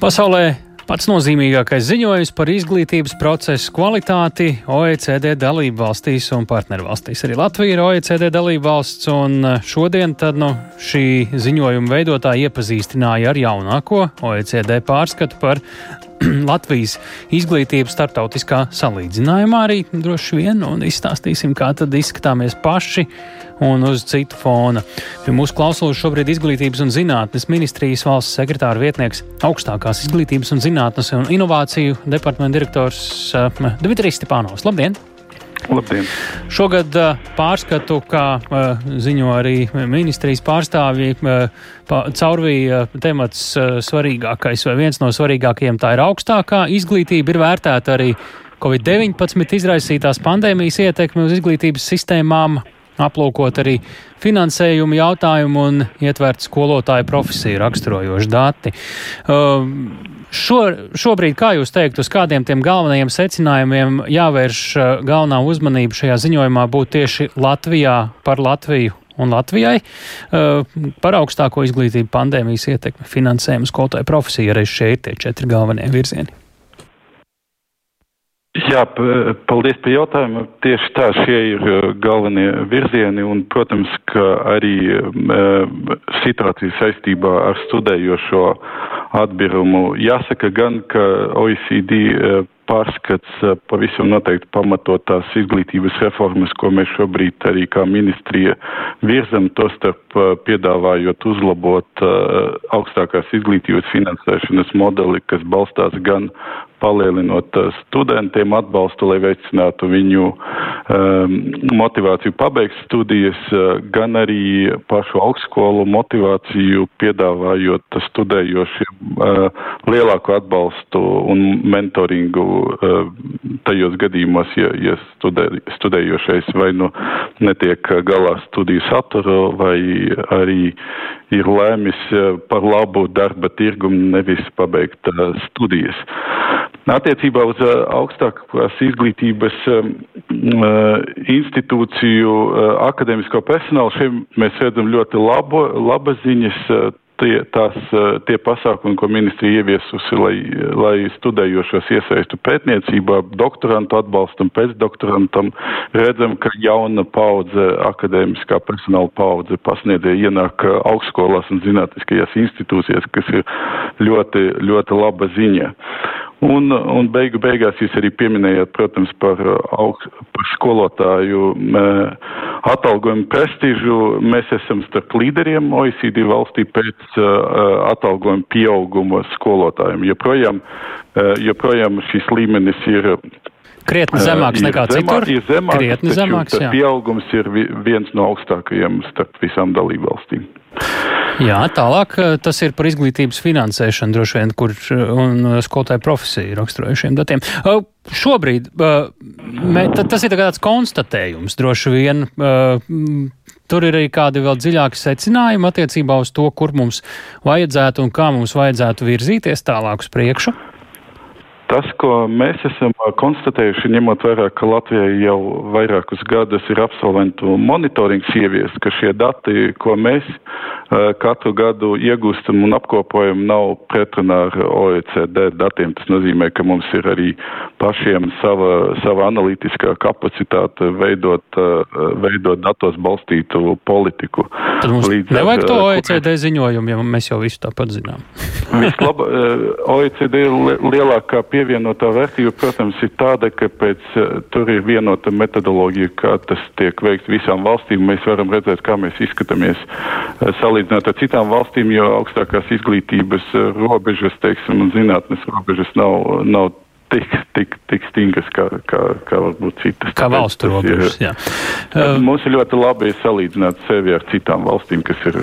Pasaulē Pats nozīmīgākais ziņojums par izglītības procesu kvalitāti OECD dalību valstīs un partnervalstīs. Arī Latvija ir OECD dalību valsts, un šodien tad nu, šī ziņojuma veidotāji iepazīstināja ar jaunāko OECD pārskatu par Latvijas izglītību starptautiskā salīdzinājumā arī droši vien, un izstāstīsim, kā tad izskatāmies paši un uz citu fona. Pie mūsu klausulas šobrīd izglītības un zinātnes ministrijas valsts sekretāra vietnieks augstākās izglītības un zinātnes un inovāciju departamenta direktors uh, Dmitrijs Stepānovs. Labdien! Labdien! Šogad uh, pārskatu, kā uh, ziņo arī ministrijas pārstāvji, uh, caurvīja temats svarīgākais vai viens no svarīgākajiem tā ir augstākā izglītība. Ir vērtēta arī Covid-19 izraisītās pandēmijas ietekme uz izglītības sistēmām, aplūkot arī finansējumu jautājumu un ietvert skolotāju profesiju raksturojoši dati. Uh, Šo, šobrīd, kā jūs teiktu, uz kādiem tiem galvenajiem secinājumiem jāvērš uh, galvenā uzmanība šajā ziņojumā būtu tieši Latvijā par Latviju un Latvijai uh, par augstāko izglītību pandēmijas ietekmi, finansējumu, skolotāju profesiju, arī šie ir tie četri galvenie virzieni? Jā, paldies par jautājumu. Tieši tā, šie ir uh, galvenie virzieni un, protams, ka arī uh, situācija saistībā ar studējošo atbirumu. Jāsaka gan, ka OECD uh, pārskats pavisam noteikti pamatotās izglītības reformas, ko mēs šobrīd arī kā ministrija virzam, to starp piedāvājot uzlabot augstākās izglītības finansēšanas modeli, kas balstās gan palielinot studentiem atbalstu, lai veicinātu viņu um, motivāciju. Pabeigt studijas, gan arī pašu augstskolu motivāciju piedāvājot studējošiem uh, lielāku atbalstu un mentoringu uh, tajos gadījumos, ja, ja studē, studējošais vai nu netiek galā studiju saturu vai arī ir lēmis par labu darba tirgumu nevis pabeigt uh, studijas. Attiecībā uz uh, augstākās izglītības institūciju akadēmisko personālu šeit mēs redzam ļoti labu, labas ziņas. Tie, tās, tie pasākumi, ko ministrija ieviesusi, lai, lai studējošos iesaistu pētniecībā, doktorantu atbalstam, pēcdoktorantam, redzam, ka jauna paudze, akadēmiskā personāla paudze pasniedzēja ienāk augstskolās un zinātniskajās institūcijās, kas ir ļoti, ļoti laba ziņa. Un, un beigu beigās jūs arī pieminējāt, protams, par, aug, par skolotāju atalgojumu prestižu. Mēs esam starp līderiem OECD valstī pēc uh, atalgojuma pieauguma skolotājiem. Joprojām, uh, joprojām šis līmenis ir Krietni zemāks nekā zemā, citur. Ir zemāks, Krietni zemāks, jā. Pieaugums ir viens no augstākajiem starp visām dalībvalstīm. Jā, tālāk tas ir par izglītības finansēšanu droši vien, kur un skolotāju profesiju raksturojušiem datiem. Šobrīd mē, tas ir tāds konstatējums droši vien. Tur ir arī kādi vēl dziļāki secinājumi attiecībā uz to, kur mums vajadzētu un kā mums vajadzētu virzīties tālāk uz priekšu. Tas, ko mēs esam konstatējuši, ņemot vērā, ka Latvijai jau vairākus gadus ir absolventu monitorings ievies, ka šie dati, ko mēs uh, katru gadu iegūstam un apkopojam, nav pretrunā ar OECD datiem. Tas nozīmē, ka mums ir arī pašiem sava, sava analītiskā kapacitāte veidot, uh, veidot datos balstītu politiku. Tad mums Līdz nevajag ar, to OECD ziņojumu, ja mēs jau visu tāpat zinām. Vislaba, OECD ir lielākā pievienotā vērtība, protams, ir tāda, ka pēc tur ir vienota metodoloģija, kā tas tiek veikts visām valstīm. Mēs varam redzēt, kā mēs izskatāmies salīdzinot ar citām valstīm, jo augstākās izglītības robežas, teiksim, un zinātnes robežas nav, nav tik, tik, tik stingras, kā, kā, kā varbūt citas. Kā valstu robežas, jā. Mums ir ļoti labi salīdzināt sevi ar citām valstīm, kas ir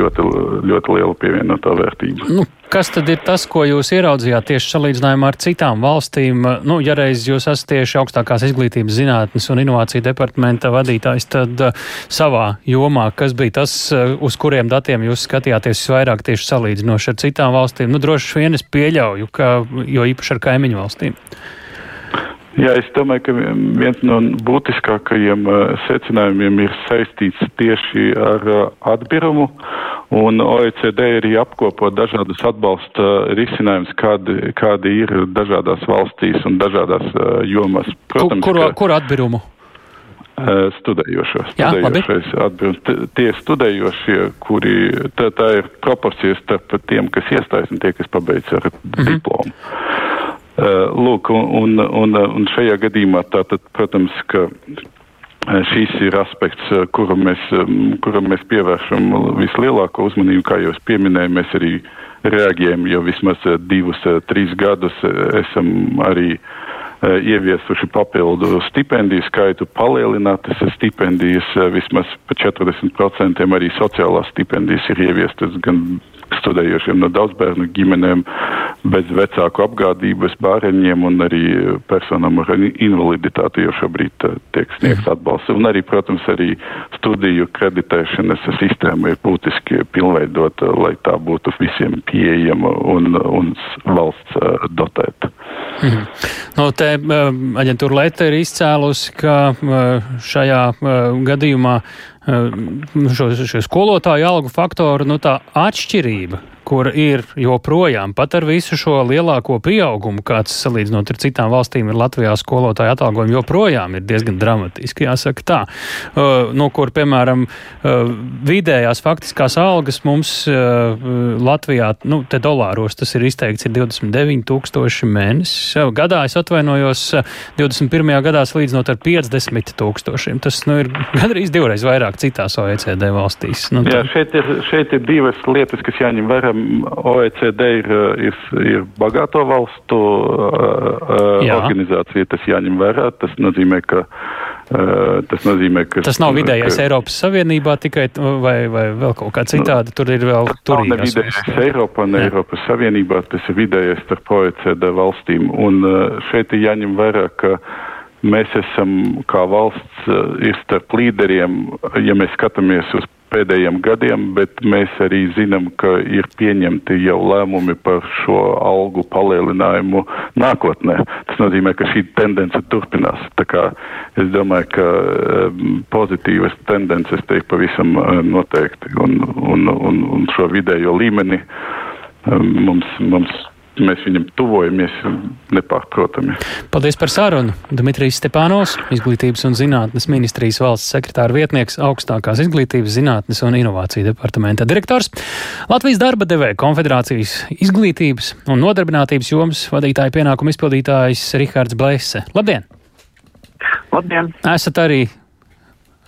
ļoti, ļoti liela pievienotā vērtība. Nu, Kas tad ir tas, ko jūs ieraudzījāt tieši salīdzinājumā ar citām valstīm? Nu, ja reiz jūs esat tieši augstākās izglītības zinātnes un inovāciju departamenta vadītājs, tad uh, savā jomā, kas bija tas, uh, uz kuriem datiem jūs skatījāties visvairāk tieši salīdzinoši ar citām valstīm? Nu, droši vien es pieļauju, ka jo īpaši ar kaimiņu valstīm. Jā, es domāju, ka viens no būtiskākajiem secinājumiem ir saistīts tieši ar atbirumu, un OECD arī apkopo dažādus atbalsta risinājumus, kādi, kādi ir dažādās valstīs un dažādās jomās. Protams, kur, kur, kur atbirumu? Studējošo. Jā, studējošais atbilst. Tie studējošie, kuri, tā, tā ir proporcija starp tiem, kas iestājas un tie, kas pabeidz ar mm -hmm. diplomu. Lūk, un, un, un šajā gadījumā tātad, protams, ka šīs ir aspekts, kuram mēs, kuram mēs pievēršam vislielāko uzmanību, kā jau es pieminēju, mēs arī reaģējam jau vismaz divus, trīs gadus. Esam arī Eh, ieviesuši papildu stipendiju skaitu, palielinātas stipendijas eh, vismaz pa 40%, arī sociālās stipendijas ir ieviestas gan studējošiem no daudzbērnu ģimenēm, bez vecāku apgādības bāreņiem un arī personām ar invaliditāti, jo šobrīd eh, tiek sniegts atbalsts. Un arī, protams, arī studiju kreditēšanas sistēma ir būtiski pilnveidota, lai tā būtu visiem pieejama un, un valsts dotēta. Mhm. Nu, te aģentūra Leta ir izcēlusi, ka šajā gadījumā šo, šo skolotāju algu faktoru, nu atšķirība kur ir joprojām pat ar visu šo lielāko pieaugumu, kāds salīdzinot ar citām valstīm ir Latvijā skolotāja atalgojumi, joprojām ir diezgan dramatiski, jāsaka tā. Uh, no kur, piemēram, uh, vidējās faktiskās algas mums uh, Latvijā, nu, te dolāros tas ir izteikts, ir 29 tūkstoši mēnesis. Gadā es atvainojos 21. gadā salīdzinot ar 50 tūkstošiem. Tas, nu, ir gandrīz divreiz vairāk citās OECD valstīs. Nu, Jā, šeit ir, šeit ir divas lietas, kas jāņem vērā OECD ir, ir, ir bagāto valstu Jā. organizācija, tas jāņem vērā. Tas nozīmē, ka. Tas nozīmē, ka. Tas nav vidējais ka, Eiropas Savienībā tikai vai, vai vēl kaut kā citādi. Tur ir vēl turīgās. Ne vidējais Eiropā, Jā. Eiropas Savienībā, tas ir vidējais starp OECD valstīm. Un šeit ir jāņem vērā, ka mēs esam kā valsts ir starp līderiem, ja mēs skatāmies uz pēdējiem gadiem, bet mēs arī zinām, ka ir pieņemti jau lēmumi par šo algu palielinājumu nākotnē. Tas nozīmē, ka šī tendence turpinās. Es domāju, ka pozitīvas tendences te ir pavisam uh, noteikti un, un, un, un šo vidējo līmeni um, mums, mums mēs viņam tuvojamies nepārprotami. Paldies par sarunu. Dmitrijs Stepānos, Izglītības un zinātnes ministrijas valsts sekretāra vietnieks, augstākās izglītības, zinātnes un inovāciju departamenta direktors, Latvijas darba devēja konfederācijas izglītības un nodarbinātības jomas vadītāja pienākumu izpildītājs Rihards Blese. Labdien! Labdien! Esat arī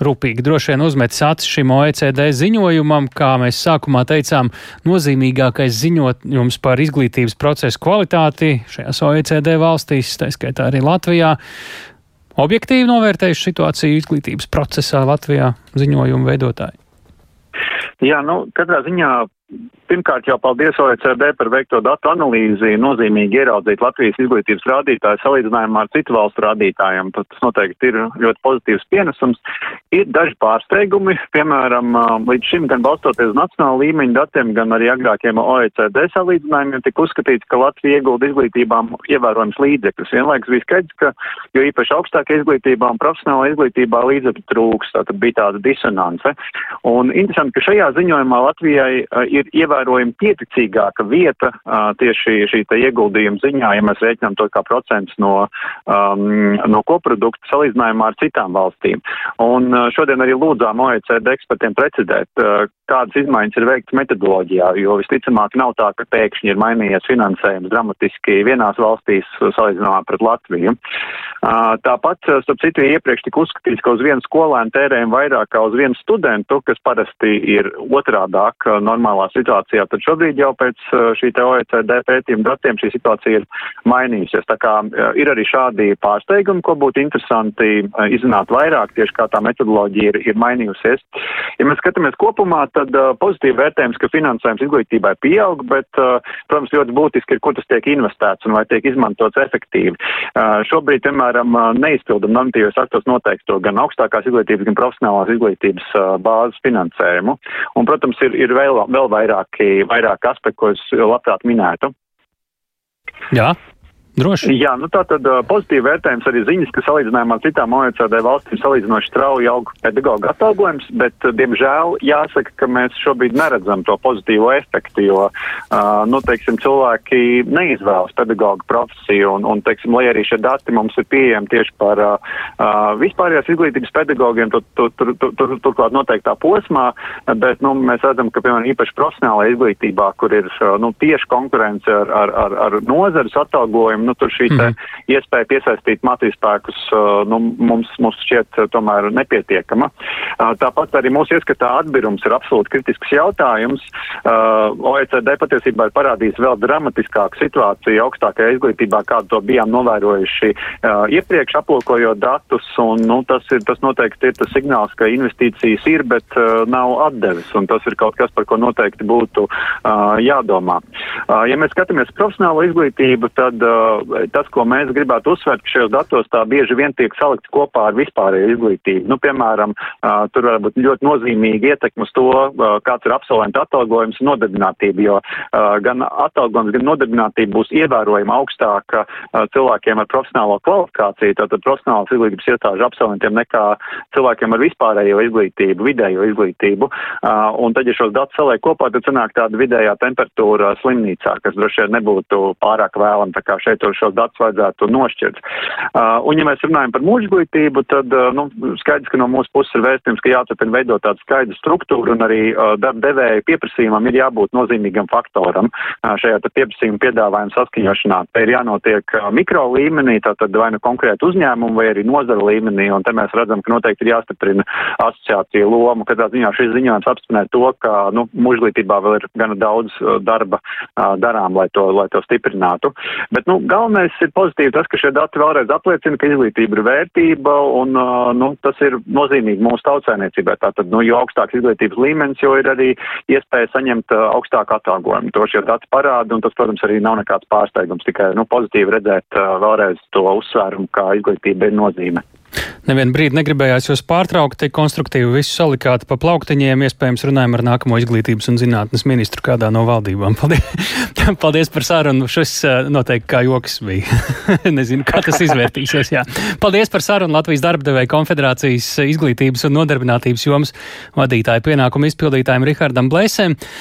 rūpīgi droši vien uzmetis acis šim OECD ziņojumam, kā mēs sākumā teicām, nozīmīgākais ziņojums par izglītības procesu kvalitāti šajās OECD valstīs, tā skaitā arī Latvijā. Objektīvi novērtējuši situāciju izglītības procesā Latvijā ziņojumu veidotāji. Jā, nu, katrā ziņā Pirmkārt jau paldies OECD par veikto datu analīzi. Nozīmīgi ieraudzīt Latvijas izglītības rādītāju salīdzinājumā ar citu valstu rādītājiem. Tas noteikti ir ļoti pozitīvs pienesums. Ir daži pārsteigumi, piemēram, līdz šim gan balstoties uz nacionālu līmeņu datiem, gan arī agrākiem OECD salīdzinājumiem tika uzskatīts, ka Latvija iegulda izglītībām ievērojams līdzekļus. Vienlaikus bija skaidrs, ka jo īpaši augstākā izglītībā un profesionālā izglītībā līdzekļu trūks, tātad bija tāda disonance. Un interesanti, ka šajā ziņojumā Latvijai ir ievērojams ievērojami pieticīgāka vieta tieši šī ieguldījuma ziņā, ja mēs rēķinām to kā procents no, um, no koprodukta salīdzinājumā ar citām valstīm. Un šodien arī lūdzām OECD ekspertiem precedēt, uh, kādas izmaiņas ir veikts metodoloģijā, jo visticamāk nav tā, ka pēkšņi ir mainījies finansējums dramatiski vienās valstīs salīdzinājumā pret Latviju. Tāpat, starp citu, iepriekš tika uzskatīts, ka uz vienu skolēnu tērējam vairāk kā uz vienu studentu, kas parasti ir otrādāk normālā situācijā tad šobrīd jau pēc uh, šī te OECD pētījuma datiem šī situācija ir mainījusies. Tā kā uh, ir arī šādi pārsteigumi, ko būtu interesanti uh, izzināt vairāk, tieši kā tā metodoloģija ir, ir mainījusies. Ja mēs skatāmies kopumā, tad pozitīvi vērtējums, ka finansējums izglītībai pieaug, bet, protams, ļoti būtiski ir, kur tas tiek investēts un vai tiek izmantots efektīvi. Šobrīd, piemēram, neizpildam normatīvos aktos noteikto gan augstākās izglītības, gan profesionālās izglītības bāzes finansējumu. Un, protams, ir, ir vēl, vēl vairāk vairāki, vairāki aspekti, ko es labprāt minētu. Jā. Droši. Jā, nu tā tad pozitīvi vērtējums arī ziņas, ka salīdzinājumā ar citām OECD valstīm salīdzinoši strauji aug pedagoģa atalgojums, bet, diemžēl, jāsaka, ka mēs šobrīd neredzam to pozitīvo efektu, jo, uh, nu, teiksim, cilvēki neizvēlas pedagoģa profesiju, un, un, teiksim, lai arī šie dati mums ir pieejami tieši par uh, vispārējās izglītības pedagogiem, tur, tur, tur, tur, tur, turklāt noteiktā posmā, bet, nu, mēs redzam, ka, piemēram, īpaši profesionālajā izglītībā, kur ir, nu, tieši konkurence ar, ar, ar, ar nozares atalgojumu, nu, tur šī mm -hmm. iespēja piesaistīt mācīspēkus uh, nu, mums, mums šķiet uh, tomēr nepietiekama. Uh, tāpat arī mūsu ieskatā atbirums ir absolūti kritisks jautājums. OECD patiesībā ir parādījis vēl dramatiskāku situāciju augstākajā izglītībā, kādu to bijām novērojuši iepriekš aplūkojot datus, un nu, tas, ir, tas noteikti ir tas signāls, ka investīcijas ir, bet nav atdevis, un tas ir kaut kas, par ko noteikti būtu jādomā. Ja mēs skatāmies profesionālo izglītību, tad tas, ko mēs gribētu uzsvērt, ka šajos datos tā bieži vien tiek salikts kopā ar vispārēju izglītību. Nu, piemēram, tur var būt ļoti nozīmīgi ietekmi uz to, kāds ir absolventu atalgojums un nodarbinātība, jo gan atalgojums, gan nodarbinātība būs ievērojami augstāka cilvēkiem ar profesionālo kvalifikāciju, tātad profesionālas izglītības iestāžu absolventiem nekā cilvēkiem ar vispārējo izglītību, vidējo izglītību. Un tad, ja šos datus saliek kopā, tad sanāk tāda vidējā temperatūra slimnīcā, kas droši vien nebūtu pārāk vēlama. Tā kā šeit šos datus vajadzētu nošķirt. Uh, un, ja mēs runājam par mūža izglītību, tad uh, nu, skaidrs, ka no mūsu puses ir vēstījums, ka jāturpina veidot tādu skaidru struktūru un arī uh, darba devēja pieprasījumam ir jābūt nozīmīgam faktoram uh, šajā pieprasījuma piedāvājuma saskaņošanā. Te ir jānotiek uh, mikro līmenī, tātad vai nu konkrēti uzņēmumu vai arī nozara līmenī, un te mēs redzam, ka noteikti ir jāstiprina asociācija loma. Katrā ziņā šis ziņojums apspriest to, ka nu, mūžglītībā vēl ir gana daudz uh, darba uh, darām, lai to, lai to stiprinātu. Bet, nu, galvenais ir pozitīvi tas, ka šie dati vēlreiz apliecina, ka izglītība ir vērtība un nu, tas ir nozīmīgi mūsu tautsēniecībai. Tātad, nu, jo augstāks izglītības līmenis, jo ir arī iespēja saņemt augstāku atalgojumu. To šie dati parāda un tas, protams, arī nav nekāds pārsteigums, tikai nu, pozitīvi redzēt vēlreiz to uzsvērumu, kā izglītība ir nozīme. Nevienu brīdi negribējās jūs pārtraukt, tik konstruktīvi visu salikāt pa plauktiņiem. Iespējams, runājam ar nākamo izglītības un zinātnes ministru kādā no valdībām. Paldies, Paldies par sarunu. Šis eh, noteikti kā joks bija. Nezinu, kā tas izvērtīsies. Jā. Paldies par sarunu Latvijas darbdevēja konfederācijas izglītības un nodarbinātības jomas vadītāju pienākumu izpildītājiem Rihardam Blēsēm.